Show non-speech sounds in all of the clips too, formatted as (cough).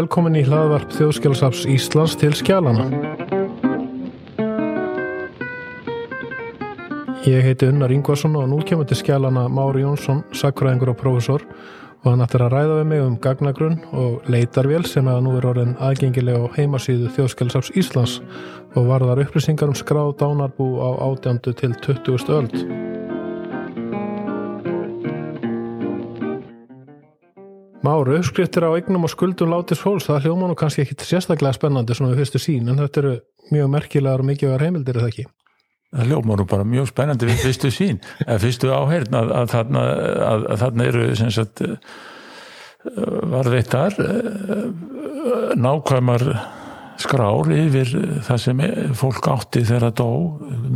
Velkomin í hlaðvarp Þjóðskjálasaps Íslands til skjálana. Ég heiti Unnar Ingvarsson og nú kemur til skjálana Mári Jónsson, sakfræðingur og prófessor og hann ættir að ræða við mig um gagnagrunn og leitarvél sem að nú er orðin aðgengilega á heimasíðu Þjóðskjálasaps Íslands og varðar upplýsingar um skráð dánarbú á átjándu til 20. öld. Máru, uppskriftir á eignum og skuldum látis fólks, það hljóma nú kannski ekki sérstaklega spennandi svona við fyrstu sín, en þetta eru mjög merkilegar og mikilvægar heimildir, er það ekki? Það hljóma nú bara mjög spennandi við fyrstu sín, eða fyrstu áheyrn að, að, að, að þarna eru sagt varðveittar nákvæmar skrár yfir það sem fólk átti þegar það dó,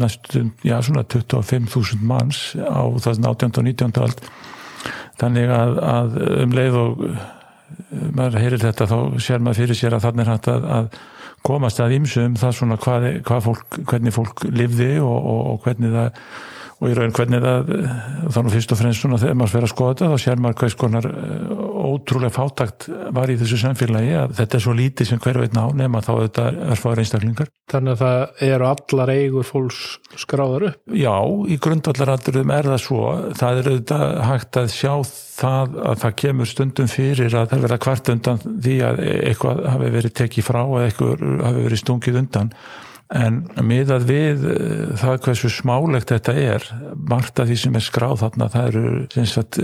næstum, já svona 25.000 manns á það 18. og 19. ald þannig að, að um leið og maður heyrir þetta þá sér maður fyrir sér að þannig hægt að, að komast að ímsu um það svona hvað, hvað fólk, hvernig fólk livði og, og, og hvernig það og í raun hvernig það þannig fyrst og fremst svona þegar maður fyrir að skoða þetta þá sér maður hvers konar ótrúlega fátakt var í þessu samfélagi að þetta er svo lítið sem hver veit ná nema þá þetta er fáður einstaklingar. Þannig að það eru allar eigur fólks skráðar upp? Já, í grundvallaraldurum er það svo. Það er auðvitað hægt að sjá það að það kemur stundum fyrir að það verða kvart undan því að eitthvað hafi verið tekið frá eða eitthvað hafi verið stungið undan en miðað við það hversu smálegt þetta er margt af því sem er skráð þarna það eru sagt,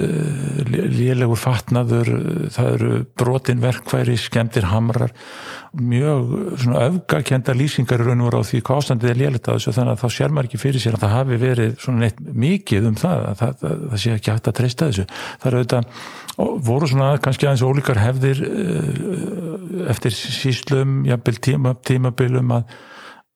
lélegur fatnaður það eru brotin verkværi skemmtir hamrar mjög svona öfgakenda lýsingar raun og á því hvað ástandið er lélegt að þessu þannig að þá sér maður ekki fyrir sér að það hafi verið neitt mikið um það að það, það, það sé ekki hægt að treysta þessu. Það eru auðvitað voru svona kannski aðeins ólíkar hefðir eftir síslum jafnvel tíma, tímabilum að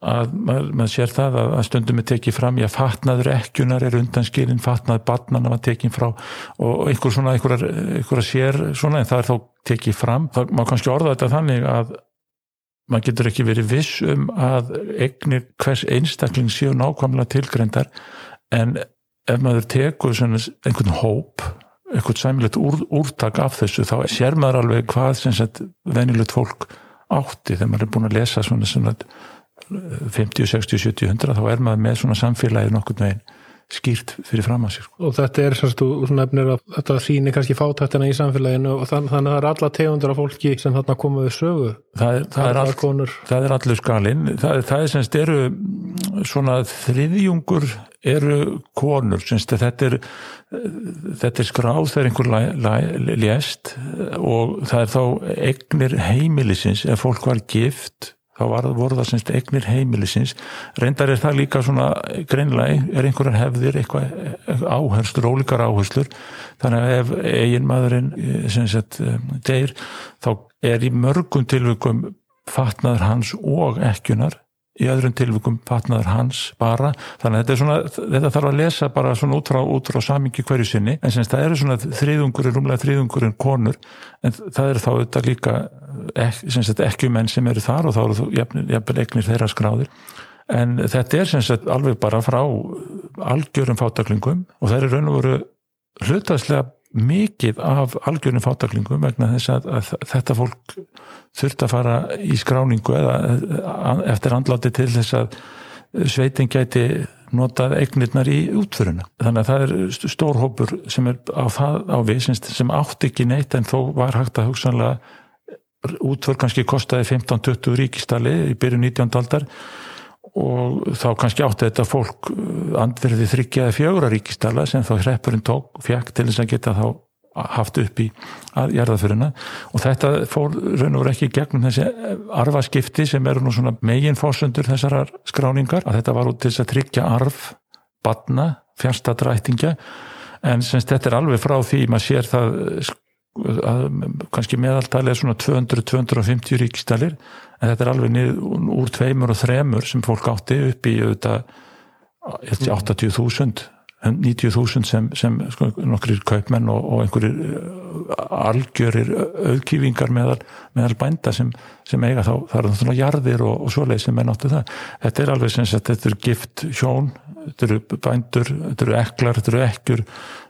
að maður, maður sér það að, að stundum er tekið fram, já fatnaður ekkjunar er undanskilin, fatnaður barnana var tekið frá og einhver svona einhverjar sér svona en það er þá tekið fram, það má kannski orða þetta þannig að maður getur ekki verið viss um að eignir hvers einstakling séu nákvæmlega tilgreyndar en ef maður svona einhvern hóp einhvern sæmilegt úr, úrtak af þessu þá sér maður alveg hvað venilegt fólk átti þegar maður er búin að lesa svona svona 50, 60, 70, 100 þá er maður með svona samfélagið nokkur veginn skýrt fyrir fram að sig. Og þetta er þú nefnir að þetta sýnir kannski fátættina í samfélaginu og þann, þannig að það er alla tegundur af fólki sem þarna komuðu sögu. Það er, það er, all, það er allur skalinn. Það, það er semst eru svona þriðjungur eru konur, semst þetta er þetta er skráð þegar einhver lést og það er þá eignir heimilisins ef fólk var gift þá var, voru það semst eignir heimilisins. Reyndar er það líka svona greinlega er einhverjan hefðir eitthvað áherslur, ólíkar áherslur. Þannig að ef eigin maðurinn semst deyr þá er í mörgum tilvikum fatnaður hans og ekkjunar í öðrum tilvikum fatnaður hans bara, þannig að þetta svona þetta þarf að lesa bara svona út frá, út frá samingi hverju sinni, en semst það eru svona þriðungurinn, rúmlega þriðungurinn konur. En það eru þá auðvitað líka semst ekki menn sem eru þar og þá eru þú jafnvel eignir þeirra skráðir. En þetta er semst alveg bara frá algjörum fátaklingum og það eru raun og veru hlutastlega mikið af algjörnum fátaklingum vegna þess að, að þetta fólk þurft að fara í skráningu eða eftir andláti til þess að sveitin gæti notað eignirnar í útföruna. Þannig að það er stór hópur sem er á, á við sem átt ekki neitt en þó var hægt að hugsanlega útför kannski kostaði 15-20 ríkistali í byrju 19. aldar og þá kannski átti þetta fólk andverði þryggjaði fjögur að ríkistala sem þá hreppurinn tók fjækt til þess að geta þá haft upp í jarðaföruna og þetta fór raun og verið ekki gegnum þessi arfaskipti sem eru nú svona megin fósundur þessar skráningar að þetta var út til þess að tryggja arf, badna, fjárstadrættingja en semst þetta er alveg frá því maður sér það að kannski meðaltalið er svona 200-250 ríkistalir en þetta er alveg niður úr tveimur og þremur sem fólk átti upp í auðvitað 80.000 90.000 sem, sem sko, nokkrir kaupmenn og, og einhverjir algjörir auðkýfingar meðal, meðal bænda sem, sem eiga þá, það eru náttúrulega jarðir og, og svoleið sem er náttúrulega það. Þetta er alveg sem sagt, þetta er gift hjón þetta eru bændur, þetta eru eklar, þetta eru ekkjur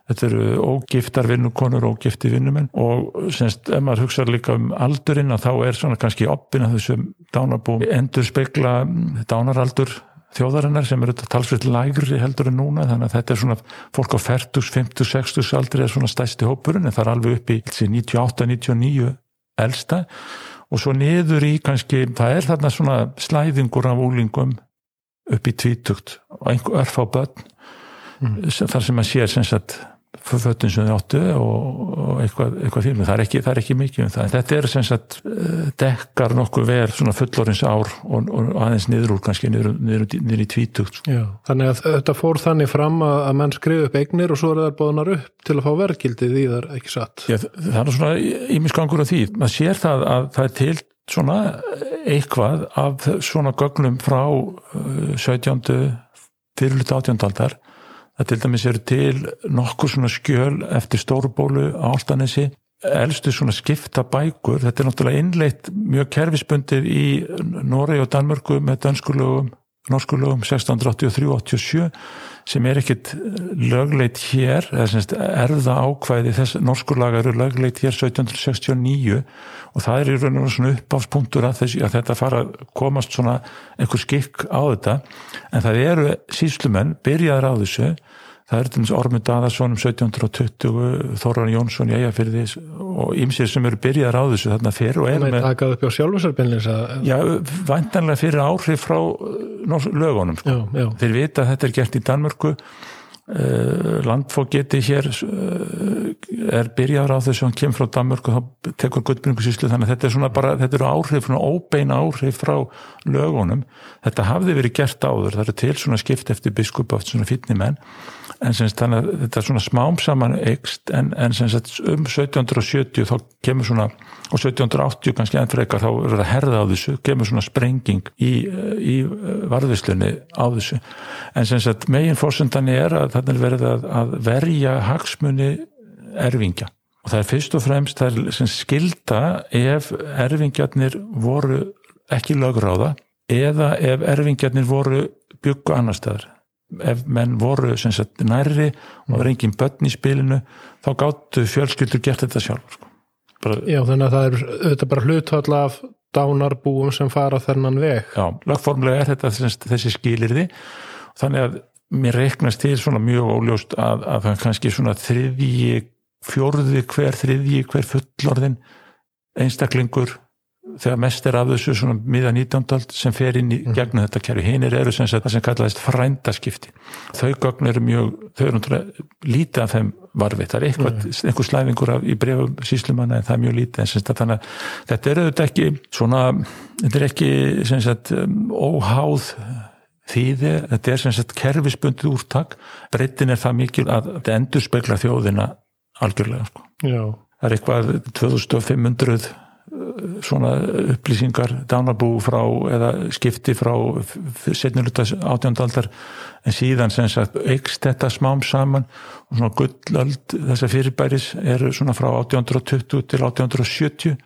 þetta eru ógiftar vinnukonur ógifti vinnumenn. Og semst, ef maður hugsa líka um aldurinn þá er svona kannski oppin að þessum dánarbúum endur spekla dánaraldur þjóðarinnar sem eru talsveit lægri heldur en núna. Þannig að þetta er svona fólk á 40, 50, 60 aldri er svona stæsti hópurinn en það er alveg upp í 98, 99 elsta. Og svo niður í kannski, það er þarna svona slæðingur af úlingum upp í tvítugt. Og einhver örf á börn mm. þar sem að sé sem sagt fötun sem þið áttu og, og eitthvað, eitthvað fyrir mig, það er ekki, það er ekki mikið um það, þetta er sem sagt eh, dekkar nokkuð verð svona fullorins ár og, og aðeins niður úr kannski niður, niður, niður í tvítugt Já, þannig að þetta fór þannig fram að, að menn skrifu upp eignir og svo er það bóðanar upp til að fá verðgildið í þar ekki satt. Já, það er svona ímisgangur af því, maður sér það að það er til svona eitthvað af svona gögnum frá 17. fyrirluta átjóndaldar Það til dæmis eru til nokkur svona skjöl eftir Stórubólu áltanessi, elstu svona skipta bækur, þetta er náttúrulega innleitt mjög kerfisbundir í Noregi og Danmörku með danskulögum, norskulögum 1683-87 sem er ekkit lögleit hér, erða ákvæði þess norskulaga eru lögleit hér 1769 og það er í raun og svona uppáfspunktur að, að þetta fara að komast svona einhver skikk á þetta en það eru síslumenn byrjaður á þessu það er til dæmis Ormund Aðarsson um 1720 Þóran Jónsson í Ægafyrði og ymsir sem eru byrjaðar á þessu þarna fyrir og erum með... Það takað upp á sjálfsarbenlins að... Já, vantanlega fyrir áhrif frá uh, lögunum sko. Já, já. Þeir vita að þetta er gert í Danmörku uh, landfóketi hér uh, er byrjaðar á þessu hann kemur frá Danmörku og þá tekur guttbyrjungusíslu þannig að þetta er svona bara, þetta eru áhrif óbeina áhrif frá lögunum. Þetta hafði verið gert áður, það eru til svona skipt eftir biskup átt svona fítni menn en semst þannig að þetta er svona smám saman eikst en, en semst um 1770 þá kemur svona og 1780 kannski enn frekar þá er það herða á þessu, kemur svona sprenging í, í varðvislunni á þessu. En semst megin fórsendani er að þetta er verið að, að verja hagsmunni erfingja. Og það er fyrst og fremst það er sem skilda ef erfingjarnir voru ekki lögráða eða ef erfingjarnir voru byggu annar staðar ef menn voru sagt, nærri og var engin börn í spilinu þá gáttu fjölskyldur gert þetta sjálf sko. bara... Já þannig að það er auðvitað bara hlutvall af dánarbúum sem fara þennan veg. Já, lagformlega er þetta semst, þessi skilirði þannig að mér reiknast til svona mjög óljóst að, að það kannski svona þriðji fjórði hver þriðji hver fullorðin einstaklingur þegar mest er af þessu svona miða 19. sem fer inn í mm. gegnum þetta kerfi hinnir eru sem það sem kallaðist frændaskipti þau gögn eru mjög þau eru lítið af þeim varfið það er eitthvað, mm. einhver slæfingur af, í brefum síslumanna en það er mjög lítið en sem sagt þannig að þetta eru þetta ekki svona, þetta er ekki sem sagt um, óháð þýði, þetta er sem sagt kerfisbundið úrtak, breytin er það mikil að þetta endur spekla þjóðina algjörlega sko. það er eitthvað 2500 svona upplýsingar dánabú frá eða skipti frá setnilutas átjóndaldar en síðan sem sagt eikst þetta smám saman og svona gullöld þessa fyrirbæris eru svona frá 1820 til 1870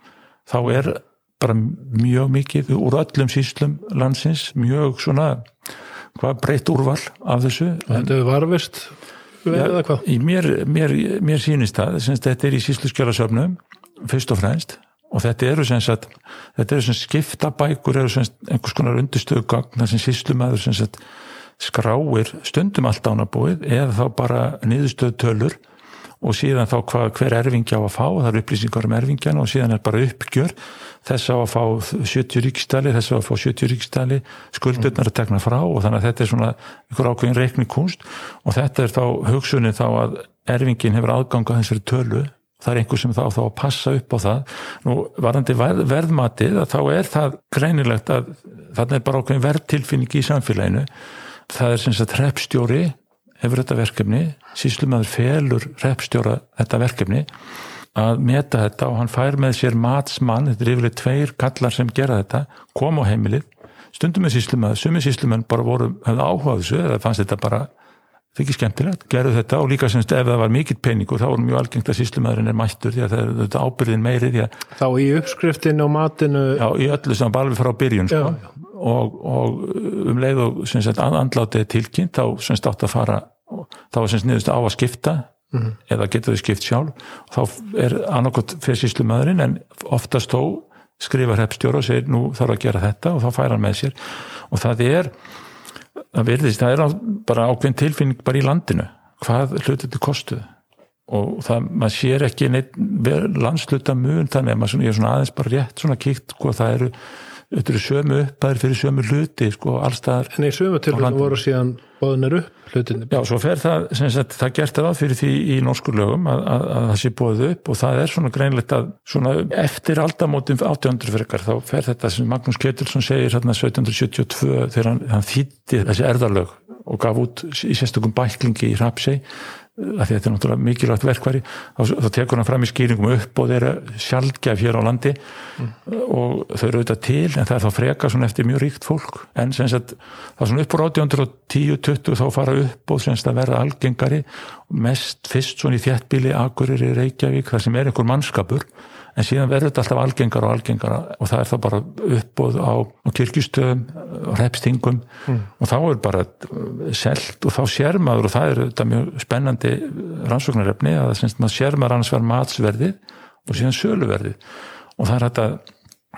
þá er bara mjög mikið úr öllum síslum landsins mjög svona hvað breytt úrval af þessu Þetta er varfist eða hvað? Mér, mér, mér sýnist það, þetta er í síslu skjálasöfnum fyrst og fremst og þetta eru sem sagt þetta eru sem skiptabækur eru sem einhvers konar undirstöðu gagna sem síslumæður sem sagt skráir stundum allt ánabúið eða þá bara niðurstöðu tölur og síðan þá hvað, hver erfingja á að fá það eru upplýsingar um erfingjana og síðan er bara uppgjör. Þess að fá 70 ríkstæli, þess að fá 70 ríkstæli skuldurnar að tekna frá og þannig að þetta er svona einhver ákveðin reikning kunst og þetta er þá hugsunin þá að erfingin hefur aðgang á þessari tölu það er einhver sem þá þá að passa upp á það. Nú varandi verðmatið að þá er það greinilegt að það er bara okkur verðtilfinning í samfélaginu. Það er sem sagt repstjóri hefur þetta verkefni. Síslumæður felur repstjóra þetta verkefni. Að meta þetta og hann fær með sér matsmann, þetta er yfirlega tveir kallar sem gera þetta, kom á heimilið. Stundum með síslumæður, sumi síslumæður bara voru, hefði áhugað þessu eða fannst þetta bara það er ekki skemmtilegt, gerðu þetta og líka semst ef það var mikill peningur þá er mjög algengt að síslumæðurinn er mættur því að það er þetta ábyrðin meiri Þá í uppskriftin og matinu Já, í öllu sem bara alveg frá byrjun sko. og, og um leið og andlátið tilkynnt þá semst átt að fara þá er semst niðurst á að skipta mm -hmm. eða getur þau skipt sjálf þá er annarkot fyrir síslu maðurinn en oftast þó skrifa hreppstjóra og segir nú þarf að gera þetta og þá fær hann með sér og það er það, verðist, það er bara ákveðin tilfinning bara í landinu hvað hlutur þetta kostuð og það, maður sér ekki neitt landsluta mun þannig að maður, er svona aðeins bara rétt svona kíkt hvað það eru þetta eru sömu uppæðir fyrir sömu hluti sko allstaðar en í sömu tilfellinu voru síðan bóðinir upp hlutinni já svo fer það, sagt, það gert það fyrir því í norskur lögum að, að, að það sé bóðið upp og það er svona greinlegt að svona eftir aldamótum 1800 frekar þá fer þetta sem Magnús Ketilsson segir hérna 1772 þegar hann, hann þýtti þessi erðarlög og gaf út í sérstökum bæklingi í Rapsei að þetta er náttúrulega mikilvægt verkværi þá, tekur hann fram í skýringum upp og þeir eru sjálfgæf hér á landi mm. og þau eru auðvitað til en það er þá freka eftir mjög ríkt fólk en sem sagt það er svona upp á 1810-20 þá fara upp og sem sagt að verða algengari mest fyrst svona í þjættbíli Agurir í Reykjavík það sem er einhver mannskapur en síðan verður þetta alltaf algengar og algengar og það er þá bara uppbóð á, á kirkjustöðum og repstingum mm. og þá er bara selt og þá sér maður og það er þetta mjög spennandi rannsóknarefni að það sér maður annars verður matsverði og síðan söluverði og það er þetta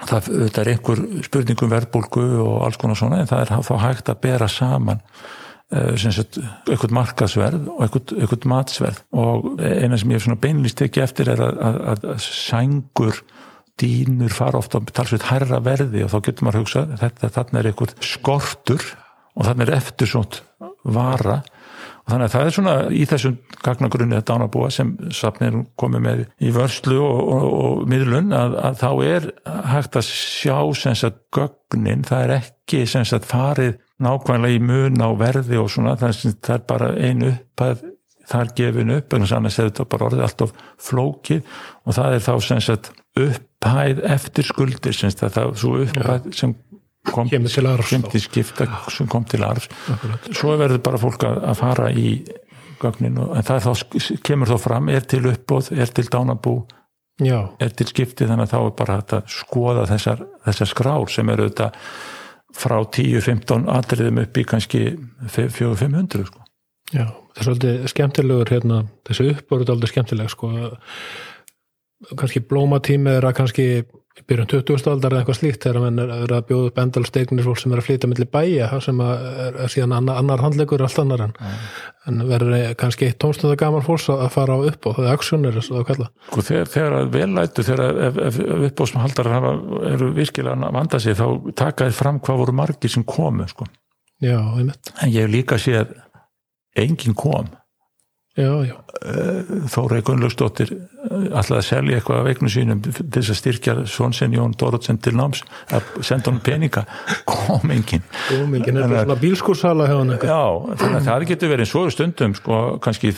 það, þetta er einhver spurningum verðbólgu og alls konar svona en það er þá hægt að bera saman Eh, eitthvað markasverð og eitthvað, matsverð. Og eina sem ég beinlýst ekki eftir er að, að, að sængur dýnur fara ofta á talsveit hærra verði og þá getur maður að hugsa þetta þarna er eitthvað skortur og þarna er eftir svont vara. Og þannig að það er svona í þessum gagnagrunni þetta ánabúa sem safnir komið með í vörslu og, og, og miðlun að, að þá er hægt að sjá sem sagt gögnin, það er ekki sem sagt farið nákvæmlega í mun á verði og svona það er bara einu uppað þar gefin upp, en annars er þetta bara orðið alltaf flókið og það er þá sem sagt upphæð eftir skuldir sem það er svo upphæð sem kom til, til skipta sem kom til arfs. Svo verður bara fólk að fara í gögninu en það þá, kemur þá fram er til uppbóð, er til dánabú Já. er til skipti þannig að þá er bara að skoða þessar, þessar skrár sem eru auðvitað frá 10-15 atriðum upp í kannski 400-500 sko. Já, það er svolítið skemmtilegur hérna, þessu uppbörð er alveg skemmtileg sko kannski blómatími er að kannski í byrjun 20. aldar eða eitthvað slíkt þegar mann er, að bjóða upp endalstegnir fólk sem er að flytja millir bæja sem er, er síðan annar, annar handlegur allt annar en, mm. en verður kannski eitt tónstunda gaman fólks að fara á upp og það er aksjónir sko, þegar, þegar að velætu þegar ef, ef uppbóðsmahaldar eru virkilega að vanda sig þá taka þið fram hvað voru margir sem komu sko. Já, en ég hef líka séð enginn kom Þóra Gunnlaugsdóttir eh, alltaf að selja eitthvað af eignu sínum til þess að styrkja Svonsen Jón Dóruðsen til náms að senda hún peninga. (laughs) Kom engin kom engin, er það svona bílskúrsala já, þannig að það getur verið. Svo stundum sko, kannski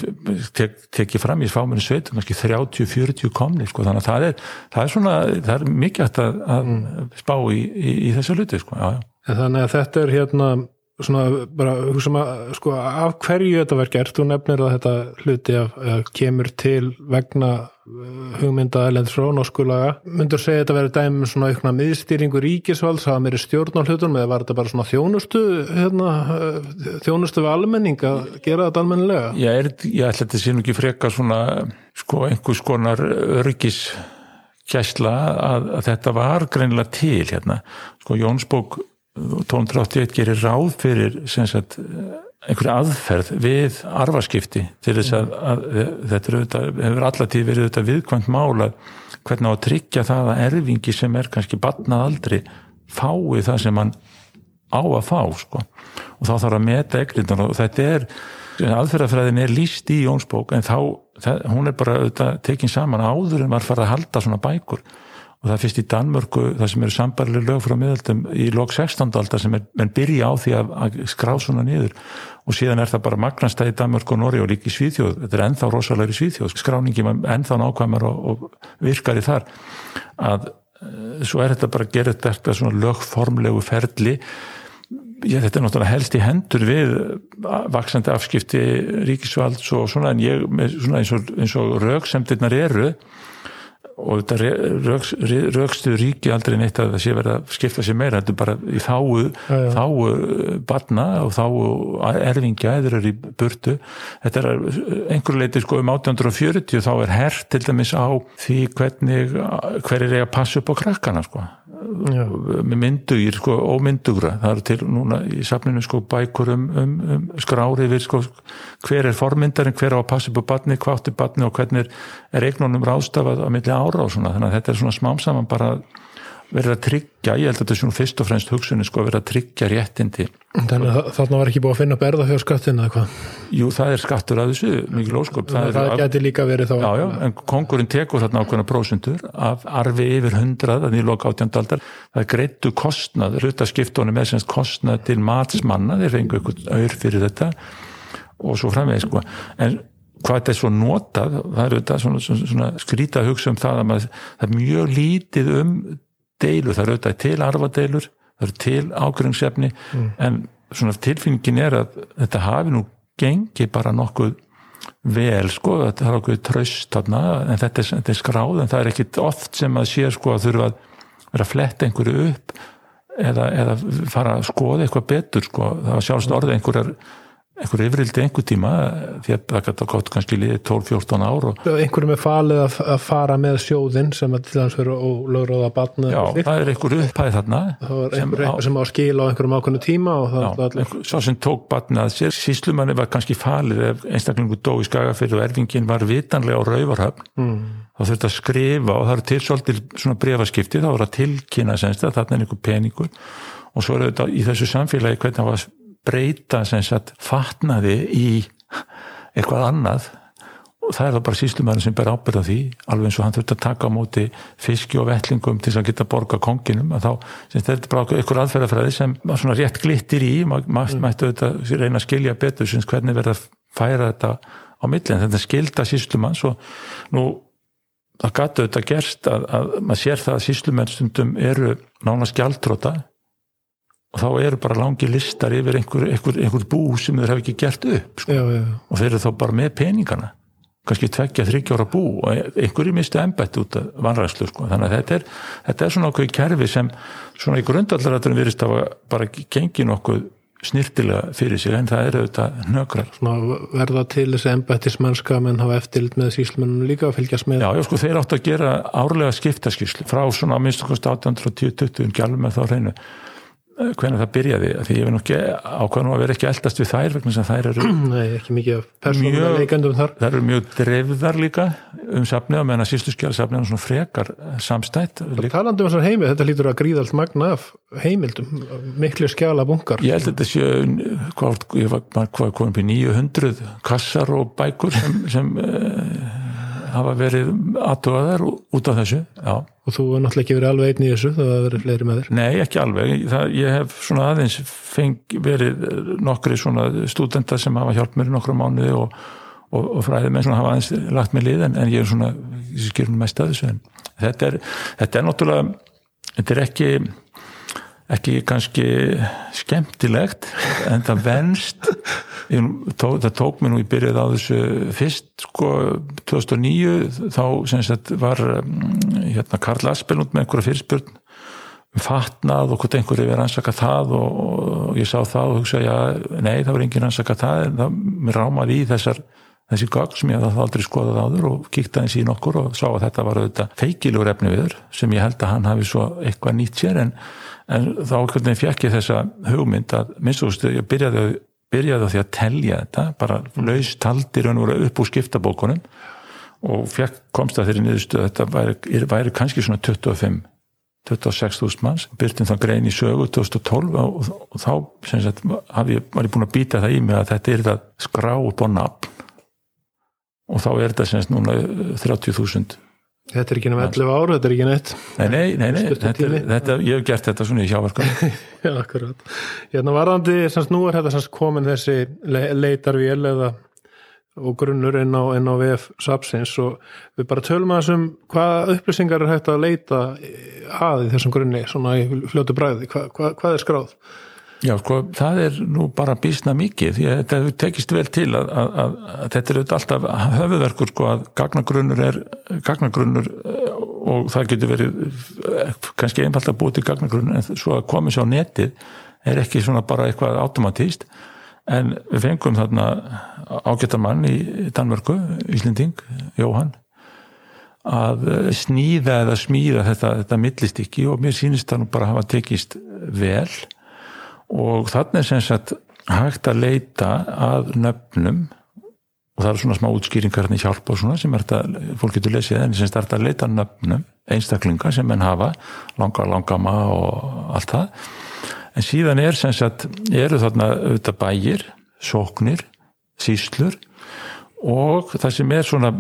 tek, tekið fram í fámunni sveit kannski 30-40 komni sko, þannig að það er, það er svona það er mikið að, að mm. spá í, í, í þessu luti sko, já, já. þannig að þetta er hérna svona bara hugsa maður sko af hverju þetta verður gert, þú nefnir að þetta hluti af, kemur til vegna uh, hugmynda elendis frá norskulaga, myndur segja þetta verður dæmi um svona aukna miðstýringu ríkisvalds hafa meiri stjórn á hlutunum eða var þetta bara svona þjónustu hérna, uh, þjónustu við almenning að gera þetta almennilega? Ég, er, ég ætla þetta sín ekki freka svona sko einhvers konar örgis gæsla að, að þetta var greinlega til hérna, sko Jónsbók 1281 gerir ráð fyrir sagt, einhverja aðferð við arfaskipti til þess að, að þetta auðvitað, hefur allatíð verið auðvitað viðkvæmt mála hvernig á að tryggja það að erfingi sem er kannski batnað aldrei fái það sem hann á að fá sko. og þá þarf að meta ekkert og þetta er, aðferðafræðin er líst í Jónsbók en þá, það, hún er bara auðvitað tekinn saman áður en var farið að halda svona bækur og það er fyrst í Danmörku það sem eru sambarlega lög frá miðaldum í lok 16. aldar sem er, menn byrja á því að, að skrá svona niður. Og síðan er það bara magnastæði í Danmörku og Norri og líki Svíþjóð, þetta er ennþá rosalegri Svíþjóð, skráningi ennþá nákvæmar og, og virkar í þar. Að eh, svo er þetta bara að gera þetta svona lögformlegu ferli. Já, þetta er náttúrulega helst í hendur við vaksandi afskipti ríkisvalds og svona en ég, svona eins og, og rauksemdirnar eru og þetta raukstu ríki aldrei neitt að það sé verið að skipta sér meira þetta er bara í þáu, þáu barna og þáu erfingja eða eru í burtu. Þetta er einhver leiti sko um 1840 þá er herrt til dæmis á því hvernig hver er ég að passa upp á krakkana sko myndugir sko, og myndugra það eru til núna í safninu sko, bækur um, um, um skrári við sko, hver er formyndarinn, hver á að passa upp á batni, hvað átti batni og hvernig er eignunum rástafað á milli ára og svona. Þannig að þetta er svona smám saman bara verið að tryggja, ég held að þetta er svona fyrst og fremst hugsunni sko verið að tryggja réttindi. Þannig að þarna var ekki búið að finna berða hjá skattin eða hvað? Jú, það er skattur að þessu, mikið lóskop Það, það af... geti líka verið þá Já, já, en kongurinn tekur þarna ákveðna prósundur af arfi yfir hundrað að því loka átjandaldar, það er greittu kostnað, rutaskiptónu með semst kostnað til matsmanna, þeir fengu einhvern auður fyrir þetta og svo framvegið sko, en hvað þetta er svo notað, það er þetta svona, svona, svona skrítið að hugsa um það að maður, það er mjög lítið um deilu, það eru auðvitað til arfadeilur, það eru til ágrungsefni mm. en svona tilfinningin er að þetta hafi nú gengi bara nokkuð vel sko, þetta er okkur tröst þarna, en þetta er, þetta er skráð en það er ekkit oft sem að sé sko að þurfa að vera að fletta einhverju upp eða, eða fara að skoða eitthvað betur sko, það var sjálfsagt orðið einhverjar einhverju yfirildi einhver tíma því að það geta gott kannski liðið 12-14 ár einhverju með falið að, að fara með sjóðinn sem að til dæmis fyrir ólögróða batna já, það er einhverju upphæð þarna það var einhverju sem, sem á að skila á einhverjum ákveðnu tíma já, allir... svo sem tók batna að sér síslumanni var kannski falið ef einstaklingu dó í skagafyrðu og erfingin var vitanlega á rauvarhöfn mm. þá þurfti að skrifa og það eru til svolítið svona brefaskipti þá voru að tilkynna semst að þarna er einhver peningur. Og svo er þetta í þessu samfélagi hvernig það var breyta sem sagt fatnaði í eitthvað annað. Og það er það bara síslumæður sem ber ábyrða því alveg eins og hann þurft að taka á móti fiski og vettlingum til að geta borga konginum. Að þá, sem þetta er bara einhver aðferðafræði sem svona rétt glittir í. Maður mm. mættu auðvitað reyna að skilja betur sem hvernig verða að færa þetta á millin, þetta skilda síslumanns og nú það gætu auðvitað gerst að, að maður sér það að síslumæður stundum eru nána skjaldróta og þá eru bara langi listar yfir einhver, einhver, einhver bú sem þeir hafa ekki gert upp sko. já, já. og þeir eru þá bara með peningana kannski tveggja, þryggjára bú og einhverju mistu ennbætt út af vanræðslu sko. þannig að þetta er, þetta er svona okkur kerfi sem svona í grundallarætturum virist að bara gengi nokkuð snirtilega fyrir sig en það eru auðvitað nökrar. Svona verða til þessi embættismennska menn hafa eftirlit með síslmennunum líka að fylgjast með? Já, já, sko þeir átt að gera árlega skiptaskíslu frá svona minnst okkur 1820 gjálum með þá hreinu hvernig það byrjaði? Því ég veit nú ekki ákvæðan að vera ekki eldast við þær vegna sem þær eru (clears throat) þar. þær eru mjög drefðar líka um safni og meðan að sístu skjál safni er svona frekar samstætt Talandum um þessar heimi, þetta lítur að gríða allt magna af heimildum, miklu skjala bungar Ég held að þetta séu hvað, ég var, hvað upp í 900 kassar og bækur sem, sem uh, hafa verið aðtugaðar út af þessu já. Og þú er náttúrulega ekki verið alveg einn í þessu það hafa verið fleiri með þér? Nei, ekki alveg, það, ég hef svona aðeins feng, verið nokkri svona stúdenta sem hafa hjálp mér nokkru mánuði og, og, og fræðið með svona hafa aðeins lagt mig lið en, en ég er svona, ég skilur mest að þessu en þetta er, þetta er náttúrulega þetta er ekki ekki kannski skemmtilegt en það venst tók, það tók mér nú í byrjuð á þessu fyrst sko 2009 þá sem sagt var mm, hérna Karl Aspel út með einhverja fyrirspurn um fatnað og hvort einhverju verið ansaka það og, og ég sá það og hugsa já, nei það var engin ansaka það en það rámaði í þessar þessi gagg sem ég hafði aldrei skoðað áður og kíkta eins í nokkur og sá að þetta var auðvitað feikilur efni viður sem ég held að hann hafi svo eitthvað nýtt sér en en þá hvernig fekk ég þessa hugmynd að minnst ég byrjaði, byrjaði á því að telja þetta bara laus taldir upp úr skiptabókunum og fekk, komst að þeirri niðurstu þetta væri, væri kannski svona 25 26.000 manns, byrjtum það grein í sögu 2012 og, og þá sagt, ég, var ég búin að býta það í mig að þetta er það skrá upp á nafn. Og þá er þetta núna 30.000 Þetta er ekki náttúrulega 11 ára, þetta er ekki neitt. Nei, nei, nei, nei þetta, þetta, ég hef gert þetta svona í sjávarkar (laughs) Já, akkurat. Hérna varðandi, semst nú er þetta semst komin þessi le leitarvél eða og grunnur inn á, inn á VF Sapsins og við bara tölum að þessum hvað upplýsingar er hægt að leita að í þessum grunni, svona í fljótu bræði, Hva, hva, hvað er skráð? Já, sko, það er nú bara bísna mikið, því að þetta tekist vel til að, að, að, að þetta er alltaf höfuverkur, sko, að gagnagrunnur er, gagnagrunnur eh, og það getur verið kannski einfalt að búið til gagnagrunn en svo að komið sér á netið er ekki svona bara eitthvað automatíst en við fengum þarna ágættamann í Danmörku, Íslending, Jóhann að sníða eða smíða þetta, þetta millistykki og mér sínist það nú bara að hafa tekist vel. og þannig er sem sagt hægt að leita að nöfnum. Og það eru svona smá útskýringar hérna hjálp og svona sem er þetta, fólk getur lesið en sem starta að leita nöfnum einstaklinga sem menn hafa, langa, langama og allt það. En síðan er sem sagt, eru þarna auðvitað bægir, sóknir síslur og það sem er svona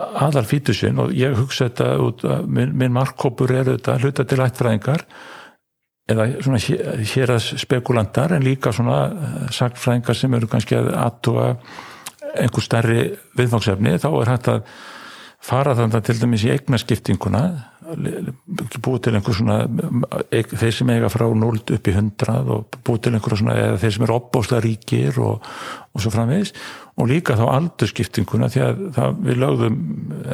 aðal fítusinn og ég hugsa þetta út, minn, minn markkópur er auðvitað hluta til ættfræðingar eða svona hér að spekulantar en líka svona eh, sagfræðingar sem eru kannski að aðtúa einhver stærri viðfangsefni þá er hægt að fara þannig til dæmis í eignaskiptinguna búið til einhver svona þeir sem eiga frá 0 upp í 100 og búið til einhver svona eða þeir sem eru opbósla ríkir og, og svo framvegis. Og líka þá aldurskiptinguna því að það, við lögðum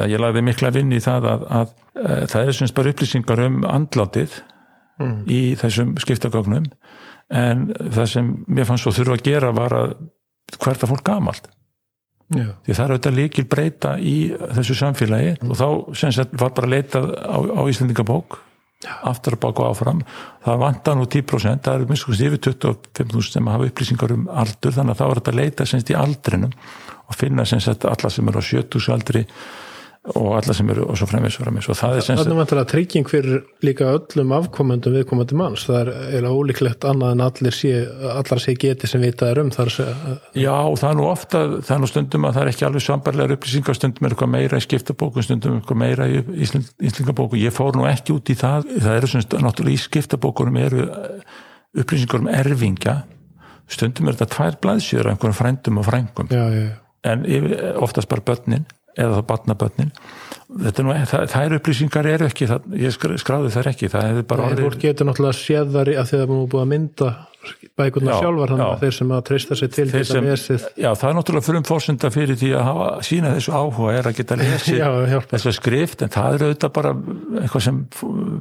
ég lagði mikla vinn í það að, að, að það er semst bara upplýsingar um andlátið mm. í þessum skiptagögnum en það sem mér fannst svo þurfa að gera var að hvert að fólk gamalt Já. því það er auðvitað líkil breyta í þessu samfélagi mm. og þá sem sagt var bara leitað á, á Íslandingabók aftur að baka áfram það vantar nú 10% það eru minnst yfir 25.000 sem hafa upplýsingar um aldur þannig að þá er þetta að leita semst í aldrinum og finna semst alla sem eru á 70 aldri og alla sem eru og svo fremins og fremins og það er semst Þannig að það er trygging fyrir líka öllum afkomendum viðkomandi manns, það er ólíklegt annað en allir sé, allar sé geti sem vitað er um þar sé, Já, það er nú ofta, það er nú stundum að það er ekki alveg sambarlegar upplýsingar, stundum er eitthvað meira í skiptabóku, stundum er eitthvað meira í íslingabóku, ég fór nú ekki út í það. Það eru svona, náttúrulega í skiptabókunum eru upplýsingar um erfingja. Stundum er þetta tvær blaðsjöður af einhverjum frændum og frængum. En oftast bara börnin eða þá batnabötnin nú, það, er upplýsingar eru ekki það, ég skráði þær ekki það hefur bara orðið fólk getur náttúrulega séð þar að að það er búið að mynda bækurna já, sjálfar þannig að þeir sem að treysta sig til þetta lesið. Já það er náttúrulega fyrir um fórsenda fyrir því að hafa, sína þessu áhuga er að geta (laughs) lesið þessu skrift en það er auðvitað bara eitthvað sem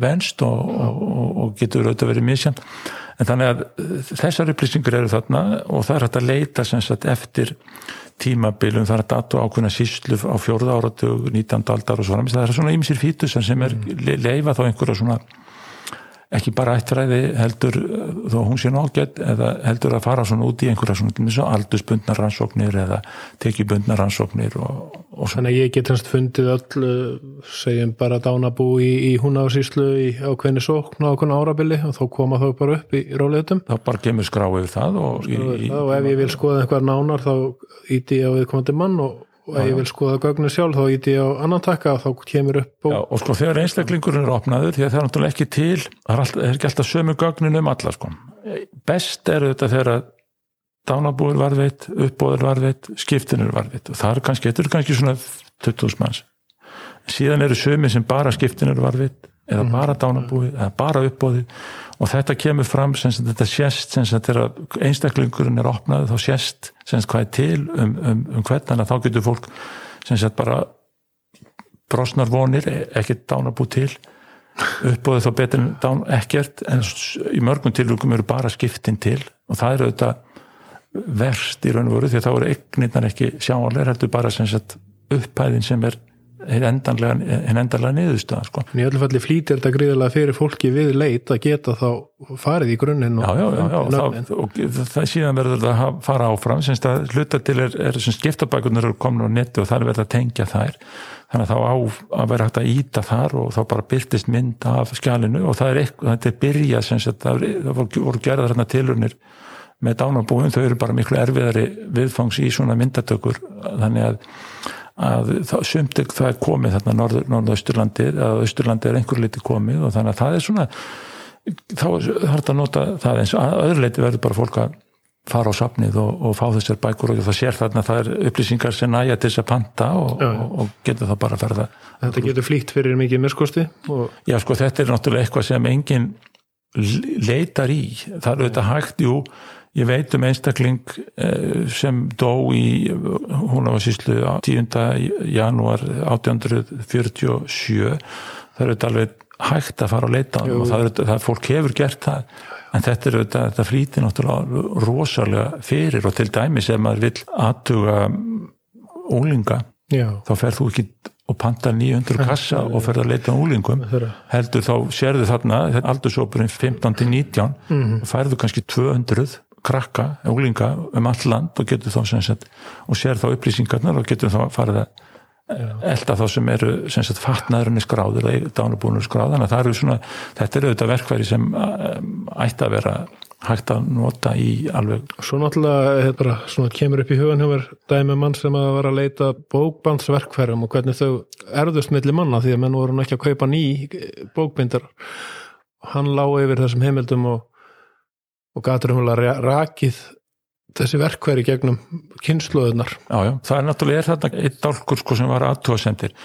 venst og, og, og getur auðvitað verið misjant en þannig að þessar upplýsingar eru þarna og það er hægt að leita sagt, eftir tímabilum, það er datu ákveðna síslu á fjórða áratug, 19. aldar og svona, það er svona ymsir fítus sem er mm. leifa þá einhverja svona ekki bara ættræði heldur þó hún sé náttúrulega eða heldur að fara svona út í einhverja svona aldursbundna rannsóknir eða tekibundna rannsóknir og, og Þannig að ég get hans fundið öll segjum bara dánabú í, í húnáðsíslu í ákveðni sókn á ákveðna árabili og þá koma þau bara upp í róleitum þá bara kemur skráið það og, í, í, og ef ég vil skoða einhver nánar þá íti ég á viðkomandi mann og og ef ég vil skoða gögnu sjálf þá íti ég á annan takka og þá kemur upp og... Já, og sko þegar einstaklingurinn er opnaður því að það er náttúrulega ekki til það er, alltaf, er ekki alltaf sömu gögnin um alla sko. best er þetta þegar dánabúir varveit uppbóður varveit, skiptinur varveit og það er kannski, þetta er kannski svona 20.000 manns. Síðan eru sömi sem bara skiptinur varveit eða mm. bara dánabúi, eða bara uppbóði og þetta kemur fram sem þetta sést sem þetta einstaklingurinn er opnað þá sést sem þetta hvað er til um, um, um hvernig þá getur fólk sem þetta bara brosnar vonir, e, ekkert dánabú til. Uppbóði þá betur en dán ekkert en í mörgum tilvægum eru bara skiptin til. Og það eru þetta verst í raun og voru því að þá eru eignirnar ekki sjáanlegar heldur bara sem þetta upphæðin sem er hinn endanlega, niðurstöða sko. En í öllu falli flýtir þetta gríðilega fyrir fólki við leit að geta þá farið í grunninn og, já, já, já, og, það, það síðan verður þetta að fara áfram semst að hluta til er, er skiptabækunar eru komin á netti og það er verið að tengja þær þannig að þá á að vera hægt að íta þar og þá bara byrtist mynd af skjálinu og það er eitthvað, þetta er byrjað semst að það, það voru gerðar hérna tilurnir með dánabúin, þau eru bara miklu erfiðari viðfangs í svona myndatökur þannig að að sumt ekki það er komið þarna norða-austurlandi eða austurlandi er einhver liti komið og þannig að það er svona þá er þetta að nota það eins að öðru leiti verður bara fólk að fara á sapnið og, og fá þessar bækur og það sér þarna að það er upplýsingar sem næja til þess að panta og, og, og getur það bara að ferða Þetta getur flýtt fyrir mikið myrskosti Já sko þetta er náttúrulega eitthvað sem enginn leitar í. Það er auðvitað hægt, jú Ég veit um einstakling eh, sem dó í, hún á síslu 10. janúar 1847, það er auðvitað alveg hægt að fara að leita Jú. og það er auðvitað, það fólk hefur gert það en þetta er auðvitað, þetta flýtir náttúrulega rosalega fyrir og til dæmis ef maður vill aðtuga úlinga, já, þá ferð þú ekki og pantar 900 kassa og ferð að leita að úlingum, heldur þá sérðu þarna, aldursópurinn 15 til 19 Mhm. og færðu kannski 200 krakka, úlinga um all land og getur þá sem sagt, og sér þá upplýsingarnar og getur þá farið að elda þá sem eru sem sagt fatnaðurinn skráður eða dánubúnur skráð. Þannig að það eru svona, þetta eru auðvitað verkværi sem um, ætti að vera hægt að nota í alveg Svo náttúrulega er bara, svona, kemur upp í hugan hjá mér dæmi um mann sem að var að leita bókbandsverkfærum og hvernig þau erðust milli manna því að menn voru ekki að kaupa ný bókbindar og hann lá yfir þessum heimildum og, og gatur um að rakið þessi verkfæri gegnum kynsluðunar Já, já, það er náttúrulega er þarna einn dálkur sko sem var aðtúasemdir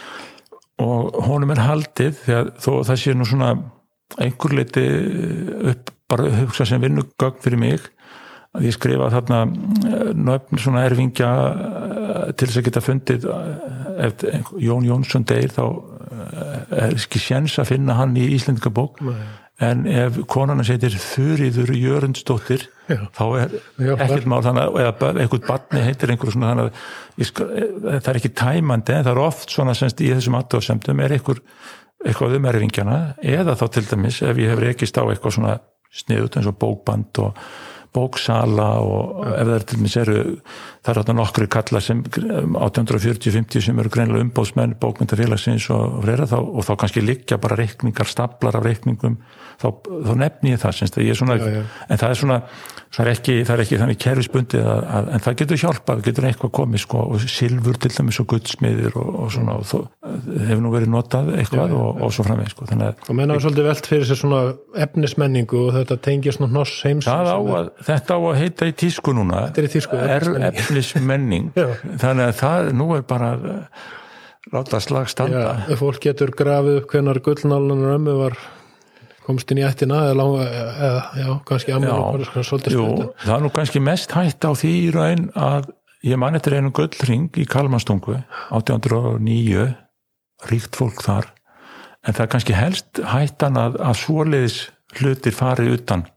og honum er haldið þegar þó það sé nú svona einhver leiti upp bara hugsa sem vinnugögn fyrir mig að ég skrifa þarna eh, nöfn svona erfingja eh, til þess að geta fundið eh, ef Jón Jónsson deyr þá er ekki séns að finna hann í Íslendingabók en ef konana setir Þurriður Jörundsdóttir þá er ekkert mál þannig eða einhvern barni heitir einhver svona þannig að skal, það er ekki tæmandi en það er oft svona semst í þessum aðtöðsendum er einhver eitthvað um erfingjana eða þá til dæmis ef ég hef reykist á eitthvað svona sniðut eins og bókband og bóksala og ef það er til dæmis eru það er þarna nokkru kallar sem 1840-50 sem eru greinilega umbóðsmenn bókmyndafélagsins og þá, og þá kannski liggja bara reikningar, staplar af reikningum þá, þá nefni ég það að ég svona, Já, já. en það er svona það er ekki, það er ekki þannig kerfisbundið að, að, en það getur hjálpað, það getur eitthvað komið sko, og silfur til dæmis og guldsmiðir og, og svona, og þó, hefur nú verið notað eitthvað Já, og, og svo framveg sko, og menn hafa svolítið velt fyrir sér svona efnismenningu og þetta tengir svona hnoss heims það á að, þetta á að heita í tísku núna Þetta er í tísku, er efnismenning. (laughs) þannig að það, nú er bara að láta slag standa Já, fólk getur grafið upp hvenar gullnálanar ömmu var komst inn í ættina eða, langa, eða já, kannski spötu það er nú kannski mest hætt á því í raun að ég man eftir einu gullring í Kalmanstungu 1809 ríkt fólk þar. En það er kannski helst hættan að, að svoleiðis hlutir fari utan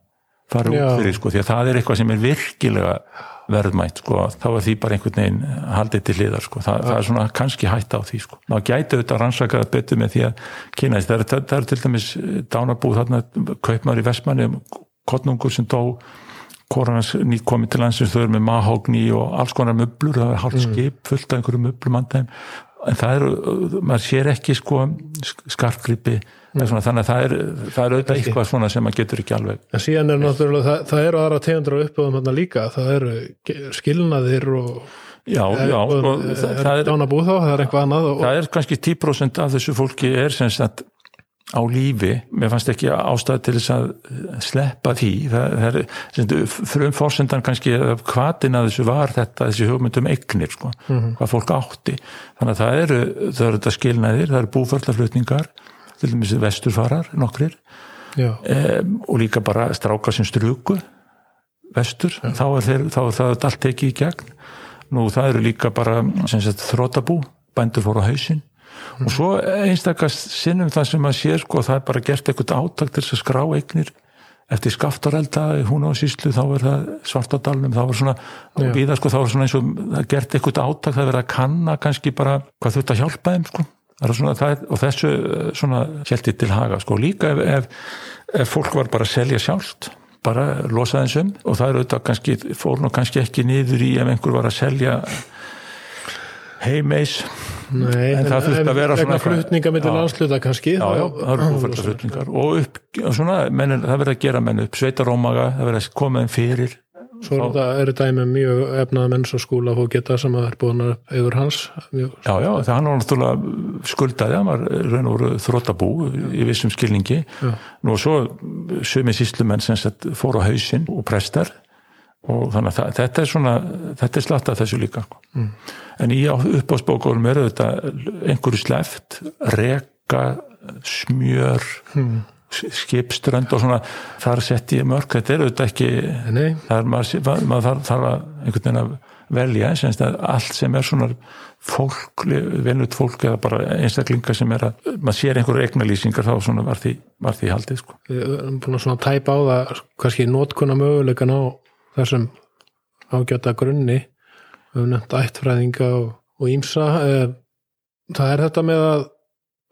fari Já. út fyrir sko því að það er eitthvað sem er virkilega verðmætt sko þá er því bara einhvern veginn haldið til hliðar sko. Það, það er svona kannski hætta á því sko. Maður gæti auðvitað rannsakað betur með því að það er, það, það er til dæmis dánabúð þarna, kaupmaður í Vestmanni kottnungur sem dó korans nýtt komið til landsins þau eru með mahógni og alls konar möblur það er hálft skip fullt af einhverju möblum andæm. En það eru, maður sér ekki sko skarfgripi svona, þannig að það er, það er auðvitað eitthvað svona sem maður getur ekki alveg en síðan er náttúrulega, það, það eru aðra tegundur á uppöðum hérna líka, það eru skilnaðir og já, já, sko, það, það, það, er, dánabúð þá, það er eitthvað annað og, það er kannski 10% af þessu fólki er sem sagt á lífi, mér fannst ekki ástæð til þess að sleppa því. Það, það er, sem sagt, frum fórsendan kannski hvaðin að þessu var þetta þessi hugmyndum eignir, sko hvað fólk átti, þannig að það eru það eru þetta skilnaðir, það eru búförlaflutningar til dæmis vesturfarar nokkrir, um, og líka bara strákar sem struku vestur, þá er, þeir, þá er það allt tekið í gegn. Nú það eru líka bara sagt, þrótabú, bændur fór á hausinn. Og svo einstakast sinnum það sem að sé sko, það er bara gert eitthvað átak til þess að skrá eignir eftir skaftarelda, hún á síslu þá er það svartadalnum, þá var svona Já. víða sko, þá var svona eins og það er gert eitthvað átak, það er verið að kanna kannski bara hvað þurft að hjálpa þeim sko. er svona, það og þessu eh, svona hjælti til haga sko. Líka ef, ef, ef fólk var bara að selja sjálft bara losa þeins um og það er auðvitað kannski, fór nú kannski ekki niður í ef einhver var að selja heimeis nei, En það þurfti að vera svona flutninga með Já. landsluta kannski já, já, það eru búfærdaflutningar og upp, og svona, menn, það verður að gera menn upp. Sveitarómaga, það verður að koma þeim fyrir svo er þetta eru dæmi um mjög efnaða menn svo skúla og geta sem að er búin að yfir hans mjög, Já, já, það hann var náttúrulega skuldaði, hann var raun og voru þróttabú í vissum skilningi. Já. Nú og svo sumi síslumenn sem sett fóru á hausinn og prestar og þannig að það, þetta er svona, þetta er slatt af þessu líka. Mm. En í uppáðsbókunum eru þetta einhverju sleft, reka, smjör, hmm. Skipströnd og svona, þar sett ég mörg, þetta er auðvitað ekki nei, það er maður, maður þarf, að einhvern veginn að velja semst að allt sem er svona fólk, venut fólk eða bara einstaklingar sem er að maður sér einhverju eignalýsingar þá svona var því, var því haldið sko. Við erum búin að svona tæpa á það kannski nótkuna möguleikan á þessum ágjöta grunni. Við höfum nefnt ættfræðinga og ímsa það er þetta með að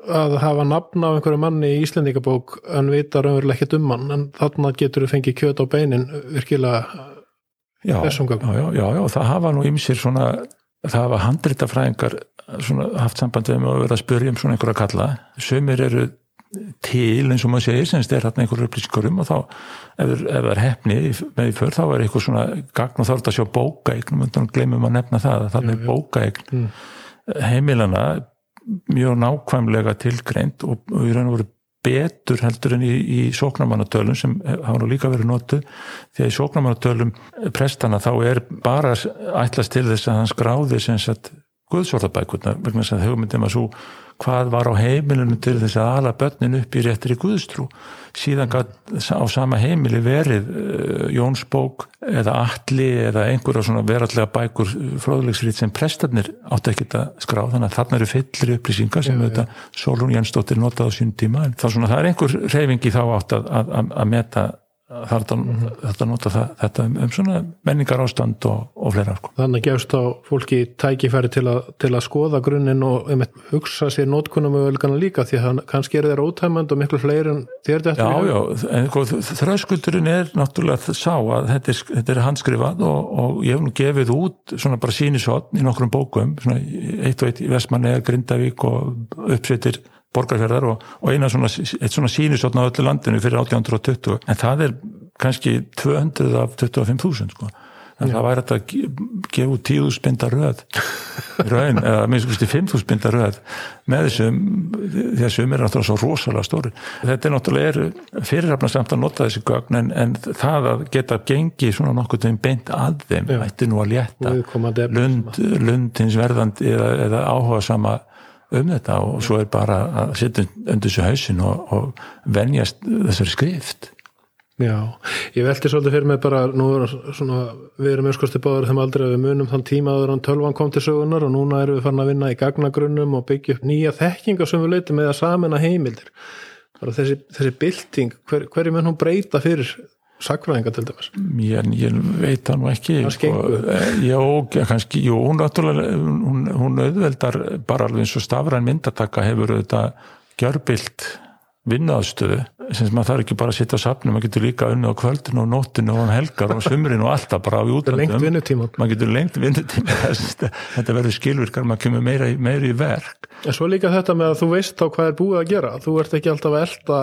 að hafa nafn á einhverju manni í Íslendingabók en vita raunveruleg ekkert um hann en þarna getur við fengið kjöt á beinin virkilega já, já, já, já, já, það hafa nú ymsir svona, það hafa handritafræðingar haft samband við með að vera að spyrja um svona einhverja kalla. Sömur eru til eins og maður segir semst er hérna einhverju upplýsingar um og þá ef það er hefni með í för þá er eitthvað svona gagn og þá er þetta að sjá bókaegn og glemum að nefna það að það er bókaegn mm. heimilana mjög nákvæmlega tilgreint og, í raun og veru betur heldur en í, í sóknarmannatölum sem hafa nú líka verið notu því að í sóknarmannatölum prestana þá er bara ætlast til þess að hann skráði sem sagt guðsvorðabækurna vegna þess að hugmyndum að svo hvað var á heimilinu til þess að ala börnin upp í réttri guðstrú? Síðan á sama heimili verið uh, Jónsbók eða Alli eða einhverja svona verallega bækur fróðlegsrið sem prestarnir átti ekki að skrá. Þannig að þarna eru fyllir upplýsingar sem auðvitað Solún Jensdóttir notaði á sín tíma. En það, svona, það er einhver reyfingi þá átt að, að, að meta þetta mm. nota það, þetta um, um svona menningar ástand og, og fleira sko. Þannig gefst á fólki tækifæri til, a, til að skoða grunninn og um, hugsa sér nótkunum og ölgana líka því að kannski er þeirra ótæmand og miklu fleiri en þér þetta Já, já, en sko, þröskuldurinn er náttúrulega sá að þetta er, þetta er handskrifað og, og ég hef nú gefið út svona bara sínisotn í nokkrum bókum svona eitt og eitt í Vestmanni, Grindavík og uppsettir borgarferðar og, og eina svona, svona sínisotna á öllu landinu fyrir 1820 en það er kannski 200 af 25.000 sko. En það væri þetta að gefa 10.000 spinda röð. Raun, eða minnst 5.000 spinda röð með þessum þessum er náttúrulega svo rosalega stóri þetta er náttúrulega fyrirrafna samt að nota þessi gögn en, en það að geta gengið svona nokkuð þeim beint að þeim ætti nú að létta lund, lund hins verðandi eða, eða áhuga sama um þetta og svo er bara að setja undir þessu hausin og, og venjast þessari skrift. Já, ég veldi svolítið fyrir mig bara nú er svona, við erum öskusti báður þegar aldrei við munum þann tíma að tölvan kom til sögunar og núna erum við farin að vinna í gagnagrunnum og byggja upp nýja þekkinga sem við leitum með að samena heimildir. Þessi, þessi bylting, hver, hverju mun hún breyta fyrir sakfræðinga til dæmis? Ég, ég veit það nú ekki sko, eh, já, kannski, jú, hún náttúrulega hún, hún auðveldar bara alveg eins og stafræn myndataka hefur auðvitað gjörbilt vinnaðstöðu sem maður þarf ekki bara að sitta á sapnum maður getur líka unni á kvöldinu og nóttinu og helgar og sumrin og alltaf bara á útlöndum. maður getur lengt vinnutíma. (laughs) Þetta verður skilvirkar, maður kemur meira, meira í verk. En svo líka þetta með að þú veist þá hvað er búið að gera. Þú ert ekki alltaf að elda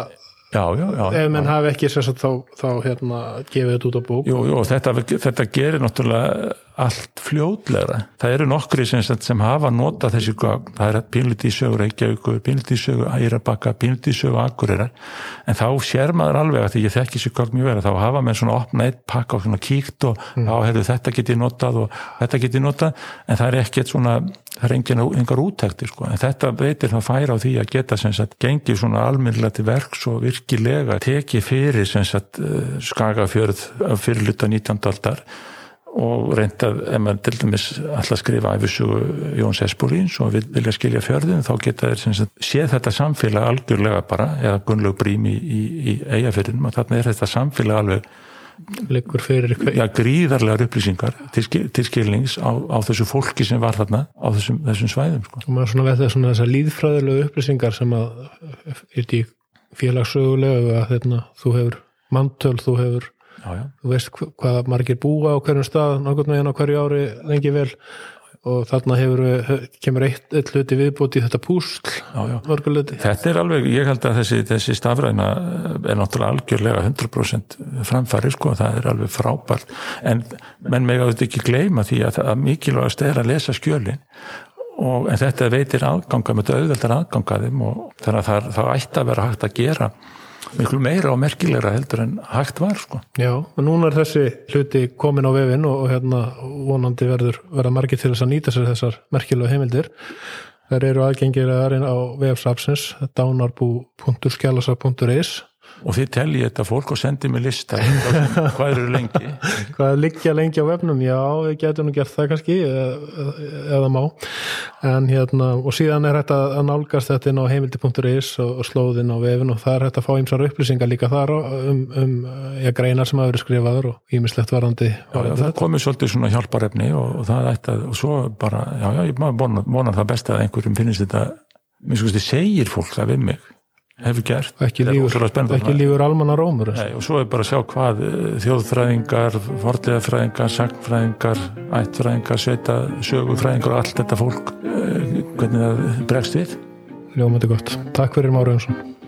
Já, já, já. Ef menn hafi ekki sagt, þá, þá hérna, gefið þetta út á bók. Jú, jú, þetta, þetta gerir náttúrulega allt fljóðlega. Það eru nokkri sem, sem hafa notað þessi gögn. Það er pínlítið í sögur Reykjavíkur, pínlítið í sögur Ægirabakka, pínlítið í sögur Akureyrar. En þá sér maður alveg að því ég þekki þessi gögn mjög verið. Þá hafa með svona opna eitt pakka og svona kíkt og mm. þá hefur þetta getið notað og þetta getið notað. En það er ekkert svona, það er engin, engar útæktir sko. En þetta veitir það færa á því að geta sem sagt gengið svona almennilega til verks og virkilega tekið fyrir sem sagt eh, skagafjörð fyrirluta 19. aldar og reyndað, ef maður til dæmis alltaf skrifa æfisugu Jóns Espolíns og vilja skilja fjörðin þá geta þeir séð þetta samfélag algjörlega bara, eða Gunnlaug Brím í, í, í eigafyrðinum og þarna er þetta samfélag alveg já, gríðarlegar upplýsingar til, til skilnings á, á þessu fólki sem var þarna á þessum, þessum svæðum sko. og maður svona veit það þessar líðfræðilegu upplýsingar sem að er því félagssögulega að þeirna, þú hefur mantöl, þú hefur já, já. þú veist hvaða margir búa á hverjum stað nákvæmlega veginn á hverju ári lengi vel og þarna hefur, kemur eitt, eitt hluti viðbúti í þetta púsl mörguleiti. Þetta er alveg, ég held að þessi, þessi stafræna er náttúrulega algjörlega 100% framfæri sko, það er alveg frábært en menn meg að þetta ekki gleyma því að það mikilvægast er að lesa skjölin og en þetta veitir aðganga með auðveldar aðgangaðum og þannig að það, það ætti að vera hægt að gera miklu meira og merkilegra heldur en hægt var sko. Já, og núna er þessi hluti komin á vefin og, og hérna vonandi verður verða margir til þess að nýta sér þessar merkilega heimildir þær eru aðgengir aðeins á vefsapsins dánarbú.skjálasar.is og þið telli þetta fólk og sendi mig lista hvað eru lengi. (laughs) Hvað er liggja lengi á vefnum, já, við getum nú gert það kannski, eða, eða má. En hérna, og síðan er hægt að nálgast þetta inn á heimildi.is og, slóðin á vefin og það er hægt að fá ýmsar upplýsingar líka þar um, um ja, greinar sem hafa verið skrifaður og ýmislegt varandi já, já, það komið svolítið svona hjálparefni og, og það ætti að, og svo bara já, já, ég vonar það best að einhverjum finnist þetta, mér sko, segir fólk það við mig hefur gert. Ekki lífur, ekki lífur almanna rómur Nei, og svo er bara að sjá hvað eh, þjóðfræðingar, forleðafræðingar sagnfræðingar, ættfræðingar sveita, sögufræðingar og allt þetta fólk eh, hvernig það bregst við. Ljómandi gott, takk fyrir Máru Jónsson